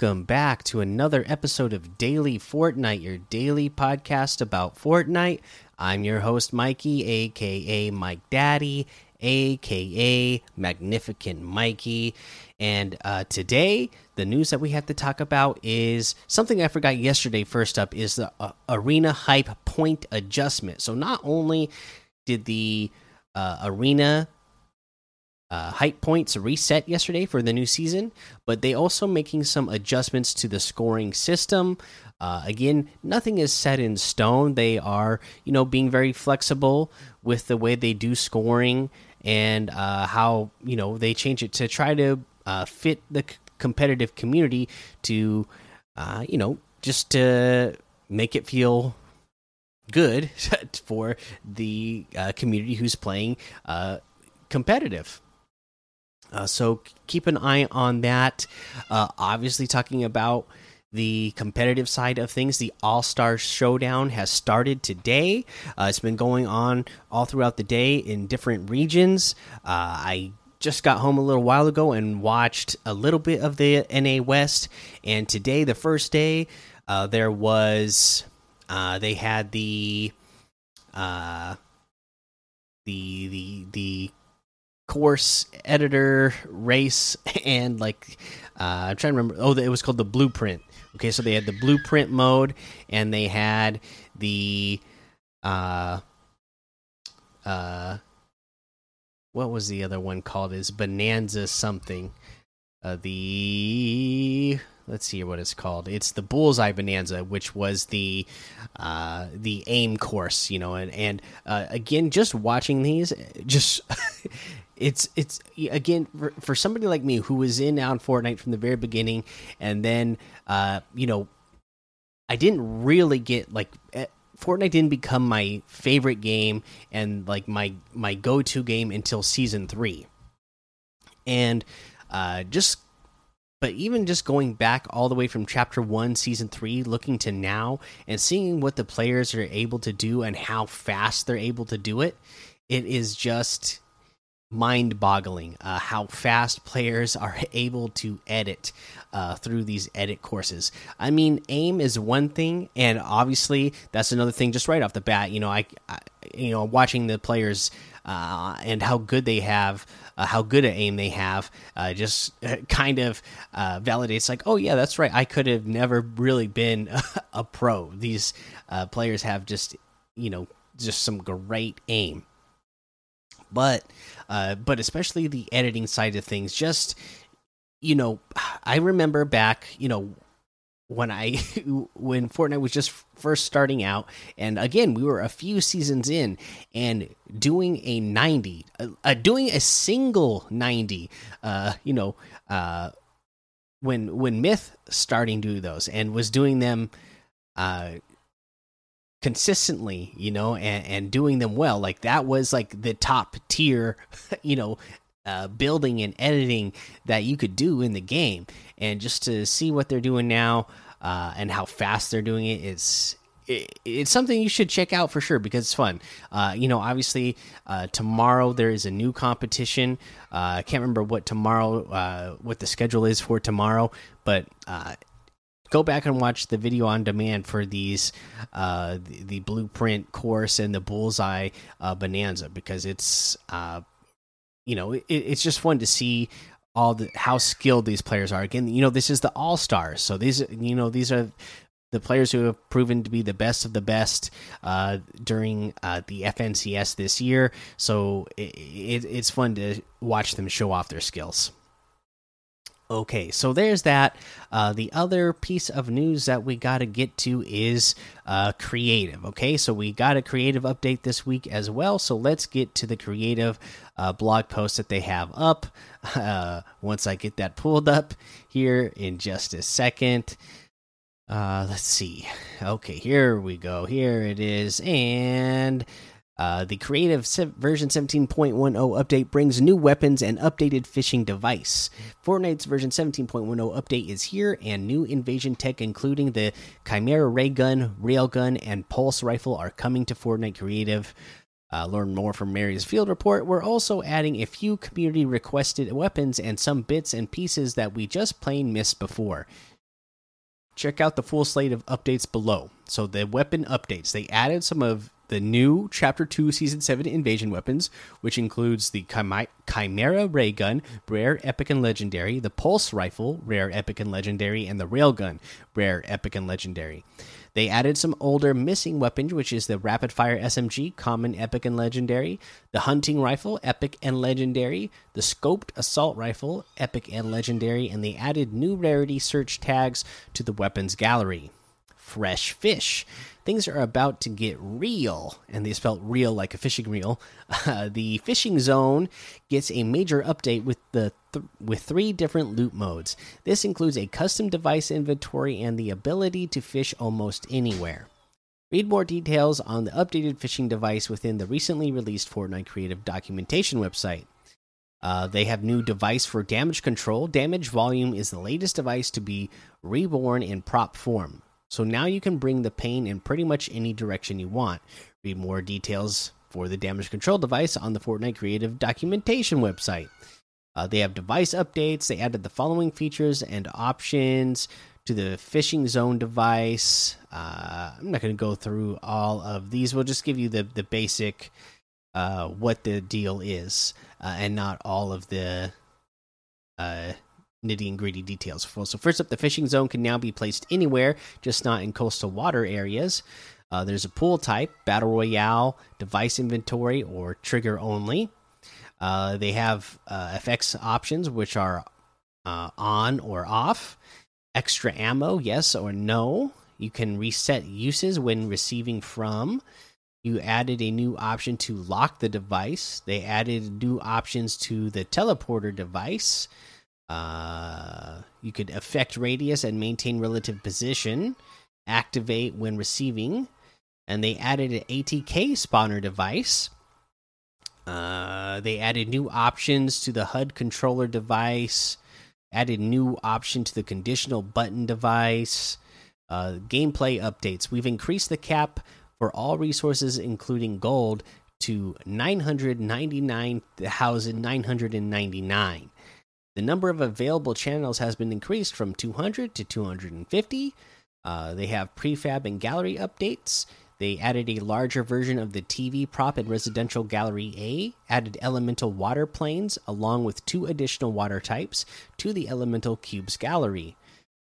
Welcome back to another episode of Daily Fortnite, your daily podcast about Fortnite. I'm your host, Mikey, aka Mike Daddy, aka Magnificent Mikey. And uh, today, the news that we have to talk about is something I forgot yesterday. First up is the uh, arena hype point adjustment. So, not only did the uh, arena uh, hype points reset yesterday for the new season, but they also making some adjustments to the scoring system. Uh, again, nothing is set in stone. They are, you know, being very flexible with the way they do scoring and uh, how you know they change it to try to uh, fit the competitive community to, uh, you know, just to make it feel good for the uh, community who's playing competitive. Uh, so keep an eye on that. Uh, obviously, talking about the competitive side of things, the All Star Showdown has started today. Uh, it's been going on all throughout the day in different regions. Uh, I just got home a little while ago and watched a little bit of the NA West. And today, the first day, uh, there was uh, they had the the the the course editor race and like uh, I'm trying to remember. Oh, it was called the blueprint. Okay, so they had the blueprint mode and they had the uh uh what was the other one called? Is Bonanza something? Uh, the let's see what it's called. It's the Bullseye Bonanza, which was the uh, the aim course, you know, and and uh, again, just watching these, just it's it's again for, for, somebody like me who was in on Fortnite from the very beginning, and then uh, you know, I didn't really get like. Eh, Fortnite didn't become my favorite game and like my my go to game until season three, and uh, just but even just going back all the way from chapter one, season three, looking to now and seeing what the players are able to do and how fast they're able to do it, it is just mind boggling uh, how fast players are able to edit uh, through these edit courses. I mean, aim is one thing, and obviously that's another thing. Just right off the bat, you know, I, I you know, watching the players uh, and how good they have, uh, how good at aim they have, uh, just kind of uh, validates like, oh yeah, that's right. I could have never really been a pro. These players have just, you know, just some great aim but uh, but especially the editing side of things. Just you know, I remember back, you know, when I when Fortnite was just first starting out, and again we were a few seasons in, and doing a ninety, uh, uh, doing a single ninety, uh, you know, uh, when when Myth starting to do those and was doing them, uh, consistently, you know, and, and doing them well. Like that was like the top tier, you know, uh, building and editing that you could do in the game. And just to see what they're doing now uh, and how fast they're doing it, it is. it's something you should check out for sure because it's fun. Uh, you know, obviously, uh, tomorrow there is a new competition. Uh, I can't remember what tomorrow, uh, what the schedule is for tomorrow, but go back and watch the video on demand for these uh, the, the blueprint course and the bullseye uh, bonanza because it's uh, you know it, it's just fun to see all the how skilled these players are again you know this is the all stars so these you know these are the players who have proven to be the best of the best uh, during uh, the FNCS this year. So it, it, it's fun to watch them show off their skills. Okay, so there's that. Uh, the other piece of news that we got to get to is uh, creative. Okay, so we got a creative update this week as well. So let's get to the creative uh, blog post that they have up. Uh, once I get that pulled up here in just a second. Uh, let's see. Okay, here we go. Here it is. And uh, the creative version 17.10 update brings new weapons and updated fishing device. Fortnite's version 17.10 update is here, and new invasion tech, including the Chimera ray gun, railgun, and pulse rifle, are coming to Fortnite Creative. Uh, learn more from Mary's field report. We're also adding a few community requested weapons and some bits and pieces that we just plain missed before. Check out the full slate of updates below. So, the weapon updates they added some of the new Chapter 2 Season 7 invasion weapons, which includes the Chimera Ray Gun, rare, epic, and legendary, the Pulse Rifle, rare, epic, and legendary, and the Railgun, rare, epic, and legendary. They added some older missing weapons, which is the Rapid Fire SMG, common, epic, and legendary, the Hunting Rifle, epic and legendary, the Scoped Assault Rifle, epic and legendary, and they added new rarity search tags to the weapons gallery. Fresh Fish things are about to get real, and they spelled real like a fishing reel. Uh, the fishing zone gets a major update with the th with three different loot modes. This includes a custom device inventory and the ability to fish almost anywhere. Read more details on the updated fishing device within the recently released Fortnite Creative documentation website. Uh, they have new device for damage control. Damage volume is the latest device to be reborn in prop form. So now you can bring the pain in pretty much any direction you want. Read more details for the damage control device on the Fortnite Creative documentation website. Uh, they have device updates. They added the following features and options to the fishing zone device. Uh, I'm not going to go through all of these. We'll just give you the the basic uh, what the deal is, uh, and not all of the uh, nitty and gritty details. So first up, the fishing zone can now be placed anywhere, just not in coastal water areas. Uh, there's a pool type, battle royale, device inventory, or trigger only. Uh, they have uh, effects options which are uh, on or off. Extra ammo, yes or no. You can reset uses when receiving from. You added a new option to lock the device. They added new options to the teleporter device. Uh, you could affect radius and maintain relative position, activate when receiving, and they added an ATK spawner device. Uh, they added new options to the HUD controller device, added new option to the conditional button device. Uh, gameplay updates. We've increased the cap for all resources, including gold, to 999,999. The number of available channels has been increased from 200 to 250. Uh, they have prefab and gallery updates. They added a larger version of the TV prop in Residential Gallery A, added elemental water planes along with two additional water types to the Elemental Cubes Gallery.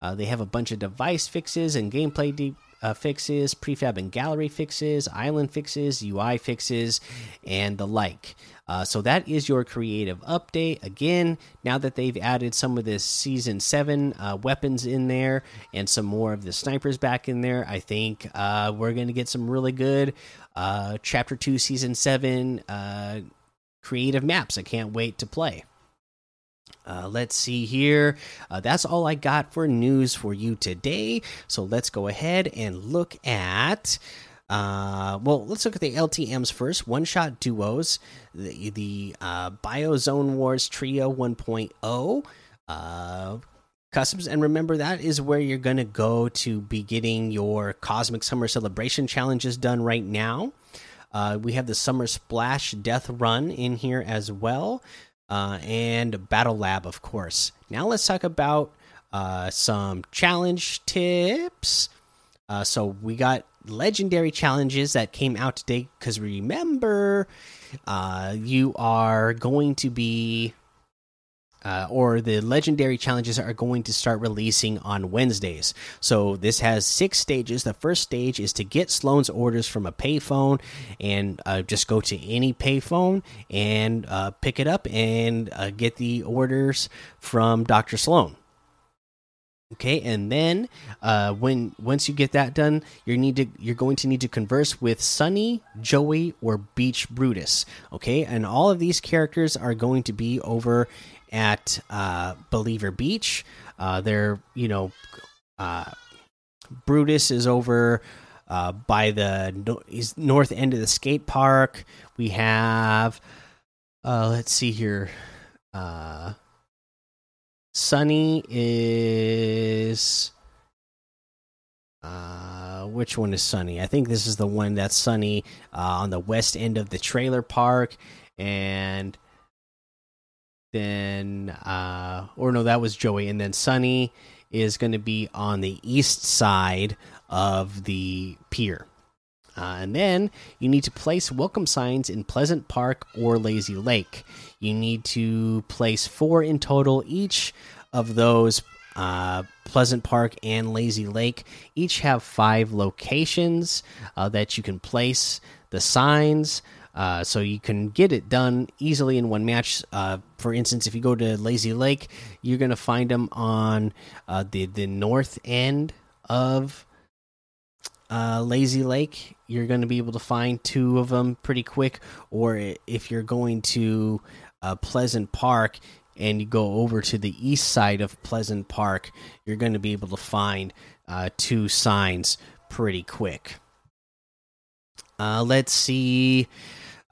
Uh, they have a bunch of device fixes and gameplay uh, fixes, prefab and gallery fixes, island fixes, UI fixes, and the like. Uh, so that is your creative update. Again, now that they've added some of this season seven uh, weapons in there and some more of the snipers back in there, I think uh, we're going to get some really good uh, chapter two, season seven uh, creative maps. I can't wait to play. Uh, let's see here. Uh, that's all I got for news for you today. So let's go ahead and look at uh, well, let's look at the LTMs first. One shot duos, the, the uh, Biozone Wars Trio 1.0. Uh, customs and remember that is where you're going to go to be getting your cosmic summer celebration challenges done right now uh, we have the summer splash death run in here as well uh, and battle lab of course. Now let's talk about uh, some challenge tips. Uh, so we got legendary challenges that came out today because remember uh, you are going to be uh, or the legendary challenges are going to start releasing on Wednesdays. So this has six stages. The first stage is to get Slone's orders from a payphone and uh, just go to any payphone and uh, pick it up and uh, get the orders from Dr. Sloan. Okay, and then uh, when once you get that done, you need to you're going to need to converse with Sunny, Joey, or Beach Brutus. Okay, and all of these characters are going to be over at uh, Believer Beach. Uh, they're you know, uh, Brutus is over uh, by the no north end of the skate park. We have, uh, let's see here. Uh, Sunny is uh, which one is sunny? I think this is the one that's sunny uh, on the west end of the trailer park, and then uh, or no, that was Joey, and then Sunny is going to be on the east side of the pier. Uh, and then you need to place welcome signs in Pleasant Park or Lazy Lake. You need to place four in total. Each of those, uh, Pleasant Park and Lazy Lake, each have five locations uh, that you can place the signs. Uh, so you can get it done easily in one match. Uh, for instance, if you go to Lazy Lake, you're going to find them on uh, the the north end of uh, Lazy Lake. You're going to be able to find two of them pretty quick. Or if you're going to uh, Pleasant Park and you go over to the east side of Pleasant Park, you're going to be able to find uh, two signs pretty quick. let's see.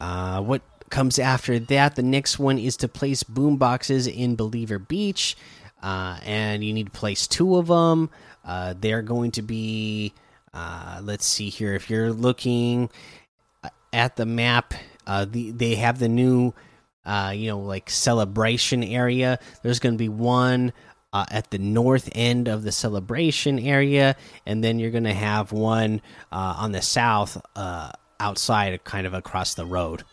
Uh, what comes after that? The next one is to place boom boxes in Believer Beach, uh, and you need to place two of them. Uh, they're going to be, uh, let's see here. If you're looking at the map, uh, the, they have the new, you know, like celebration area. There's going to be one. Uh, at the north end of the celebration area, and then you're going to have one uh, on the south outside, kind of across the road.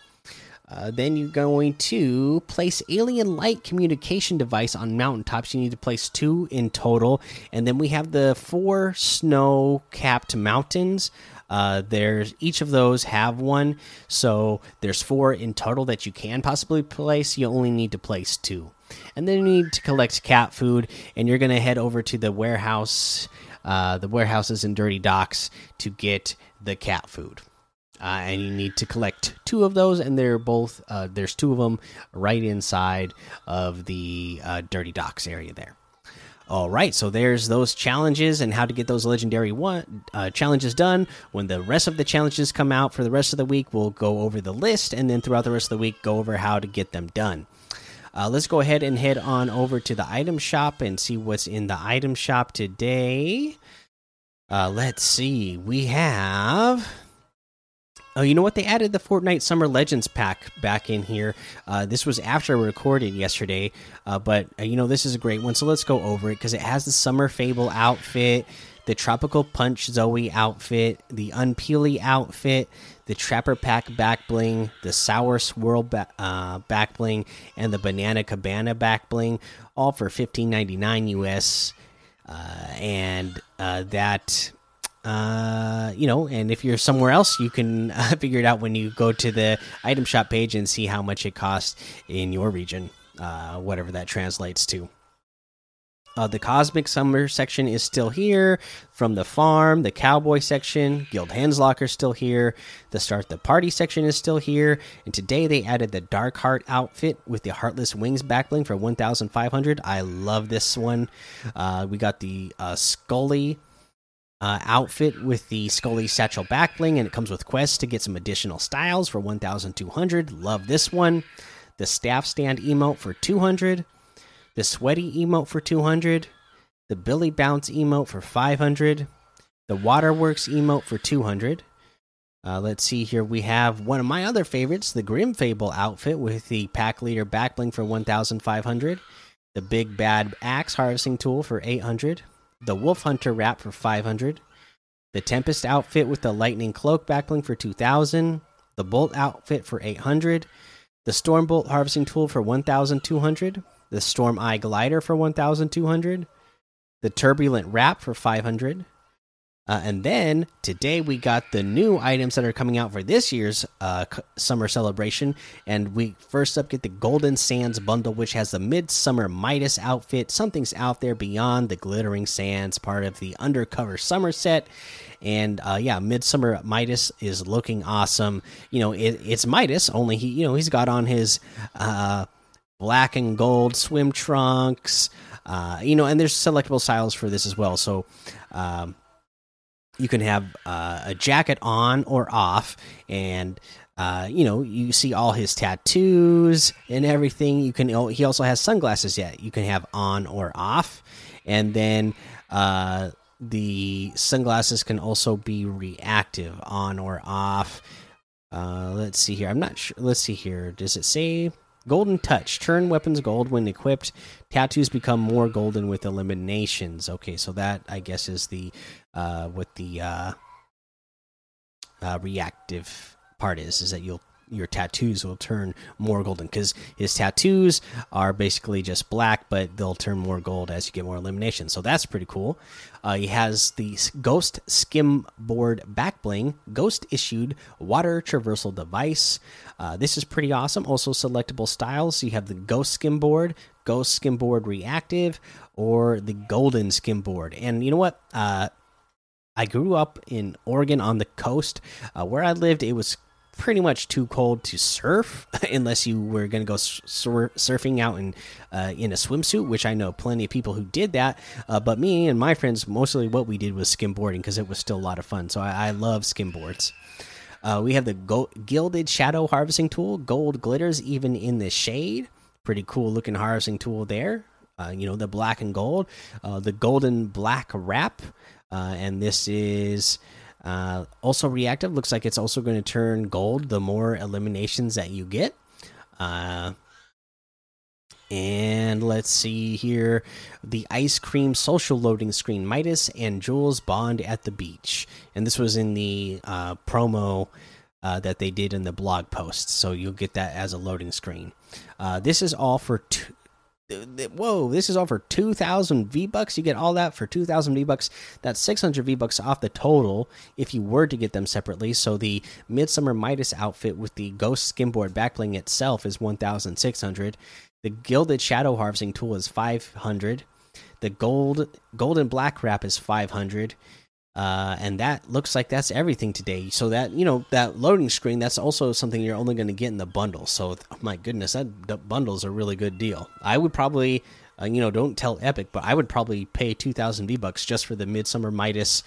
Uh, then you're going to place alien light communication device on mountaintops. You need to place two in total, and then we have the four snow-capped mountains. Uh, there's each of those have one, so there's four in total that you can possibly place. You only need to place two, and then you need to collect cat food. And you're going to head over to the warehouse, uh, the warehouses and dirty docks to get the cat food. Uh, and you need to collect two of those, and they're both uh, there's two of them right inside of the uh, Dirty Docks area there. All right, so there's those challenges and how to get those legendary one uh, challenges done. When the rest of the challenges come out for the rest of the week, we'll go over the list, and then throughout the rest of the week, go over how to get them done. Uh, let's go ahead and head on over to the item shop and see what's in the item shop today. Uh, let's see, we have Oh, you know what? They added the Fortnite Summer Legends pack back in here. Uh, this was after I recorded yesterday, uh, but uh, you know this is a great one. So let's go over it because it has the Summer Fable outfit, the Tropical Punch Zoey outfit, the Unpeely outfit, the Trapper Pack back bling, the Sour Swirl ba uh, back bling, and the Banana Cabana back bling, all for fifteen ninety nine US. Uh, and uh, that uh, you know, and if you're somewhere else, you can uh, figure it out when you go to the item shop page and see how much it costs in your region, uh, whatever that translates to. Uh, the Cosmic Summer section is still here. From the farm, the Cowboy section, Guild Henslock are still here. The Start the Party section is still here. And today they added the Dark Heart outfit with the Heartless Wings backbling for 1,500. I love this one. Uh, we got the uh, Skully uh, outfit with the Skully Satchel Backbling, and it comes with quests to get some additional styles for 1,200. Love this one. The Staff Stand emote for 200. The Sweaty emote for 200. The Billy Bounce emote for 500. The Waterworks emote for 200. Uh, let's see here. We have one of my other favorites, the Grim Fable outfit with the Pack Leader Backbling for 1,500. The Big Bad Axe Harvesting Tool for 800 the Wolf Hunter wrap for 500, the Tempest outfit with the Lightning Cloak backbling for 2000, the Bolt outfit for 800, the Stormbolt harvesting tool for 1200, the Storm Eye glider for 1200, the Turbulent wrap for 500, uh, and then today we got the new items that are coming out for this year's uh, summer celebration. And we first up get the Golden Sands bundle, which has the Midsummer Midas outfit. Something's out there beyond the glittering sands, part of the undercover summer set. And uh, yeah, Midsummer Midas is looking awesome. You know, it, it's Midas, only he, you know, he's got on his uh, black and gold swim trunks. Uh, you know, and there's selectable styles for this as well. So, um, you can have uh, a jacket on or off and uh, you know you see all his tattoos and everything you can he also has sunglasses yet you can have on or off and then uh, the sunglasses can also be reactive on or off. Uh, let's see here. I'm not sure. Let's see here. Does it say golden touch? Turn weapons gold when equipped. Tattoos become more golden with eliminations. Okay, so that I guess is the uh, what the uh, uh, reactive part is. Is that you'll your tattoos will turn more golden because his tattoos are basically just black, but they'll turn more gold as you get more eliminations. So that's pretty cool. Uh, he has the Ghost Skimboard back bling, Ghost issued water traversal device. Uh, this is pretty awesome. Also selectable styles. So you have the Ghost Skimboard, Ghost Skimboard Reactive, or the Golden Skimboard. And you know what? Uh, I grew up in Oregon on the coast. Uh, where I lived, it was pretty much too cold to surf unless you were going to go sur surfing out in uh, in a swimsuit, which I know plenty of people who did that. Uh, but me and my friends, mostly what we did was skimboarding because it was still a lot of fun. So I, I love skimboards. Uh, we have the gilded shadow harvesting tool, gold glitters even in the shade. Pretty cool looking harvesting tool there. Uh, you know the black and gold, uh, the golden black wrap, uh, and this is uh, also reactive looks like it's also going to turn gold the more eliminations that you get. Uh, and let's see here the ice cream social loading screen Midas and Jules bond at the beach. And this was in the uh, promo uh, that they did in the blog post. So you'll get that as a loading screen. Uh, this is all for whoa this is all for 2000 v bucks you get all that for 2000 v bucks that's 600 v bucks off the total if you were to get them separately. So the midsummer midas outfit with the ghost skimboard backbling itself is 1600 the gilded shadow harvesting tool is 500 the gold golden black wrap is 500 uh, and that looks like that's everything today. So that you know that loading screen, that's also something you're only going to get in the bundle. So oh my goodness, that bundle's a really good deal. I would probably, uh, you know, don't tell Epic, but I would probably pay two thousand V bucks just for the Midsummer Midas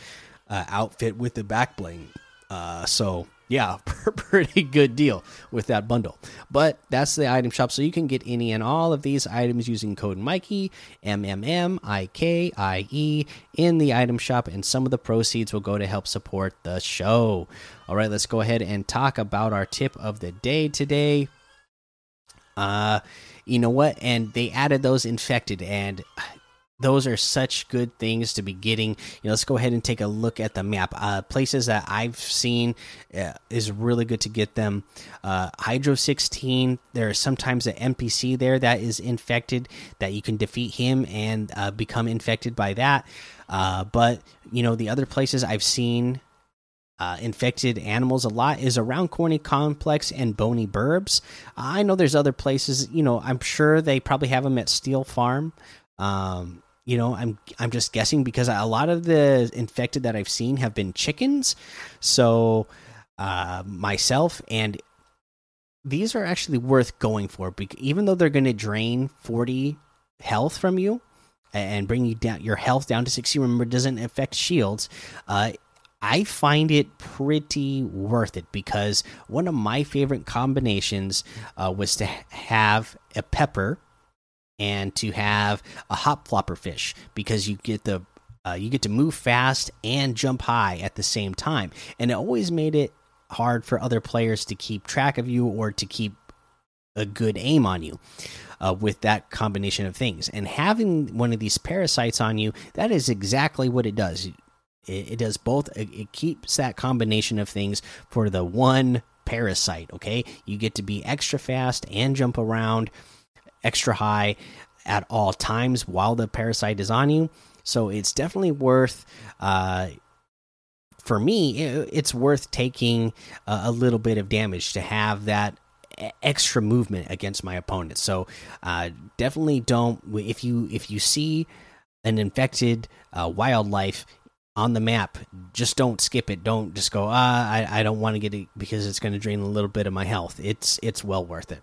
uh, outfit with the back bling. Uh, so yeah, pretty good deal with that bundle. But that's the item shop, so you can get any and all of these items using code Mikey M M M I K I E in the item shop, and some of the proceeds will go to help support the show. All right, let's go ahead and talk about our tip of the day today. Uh, you know what? And they added those infected, and those are such good things to be getting. You know, let's go ahead and take a look at the map. Uh, places that I've seen uh, is really good to get them. Uh, Hydro 16, there is sometimes an NPC there that is infected that you can defeat him and uh, become infected by that. Uh, but, you know, the other places I've seen uh, infected animals a lot is around Corny Complex and Boney Burbs. I know there's other places, you know, I'm sure they probably have them at Steel Farm. Um, you know i'm i'm just guessing because a lot of the infected that i've seen have been chickens. So uh myself and these are actually worth going for even though they're going to drain 40 health from you and bring you down your health down to 60 remember doesn't affect shields uh I find it pretty worth it because one of my favorite combinations uh, was to have a pepper and to have a hop flopper fish because you get the uh, you get to move fast and jump high at the same time, and it always made it hard for other players to keep track of you or to keep a good aim on you uh, with that combination of things. And having one of these parasites on you, that is exactly what it does. It, it does both. It keeps that combination of things for the one parasite. Okay, you get to be extra fast and jump around extra high at all times while the parasite is on you. So it's definitely worth. Uh, for me, it's worth taking a little bit of damage to have that extra movement against my opponent. So uh, definitely don't if you if you see an infected uh, wildlife on the map, just don't skip it. Don't just go. Ah, I I don't want to get it because it's going to drain a little bit of my health. It's it's well worth it.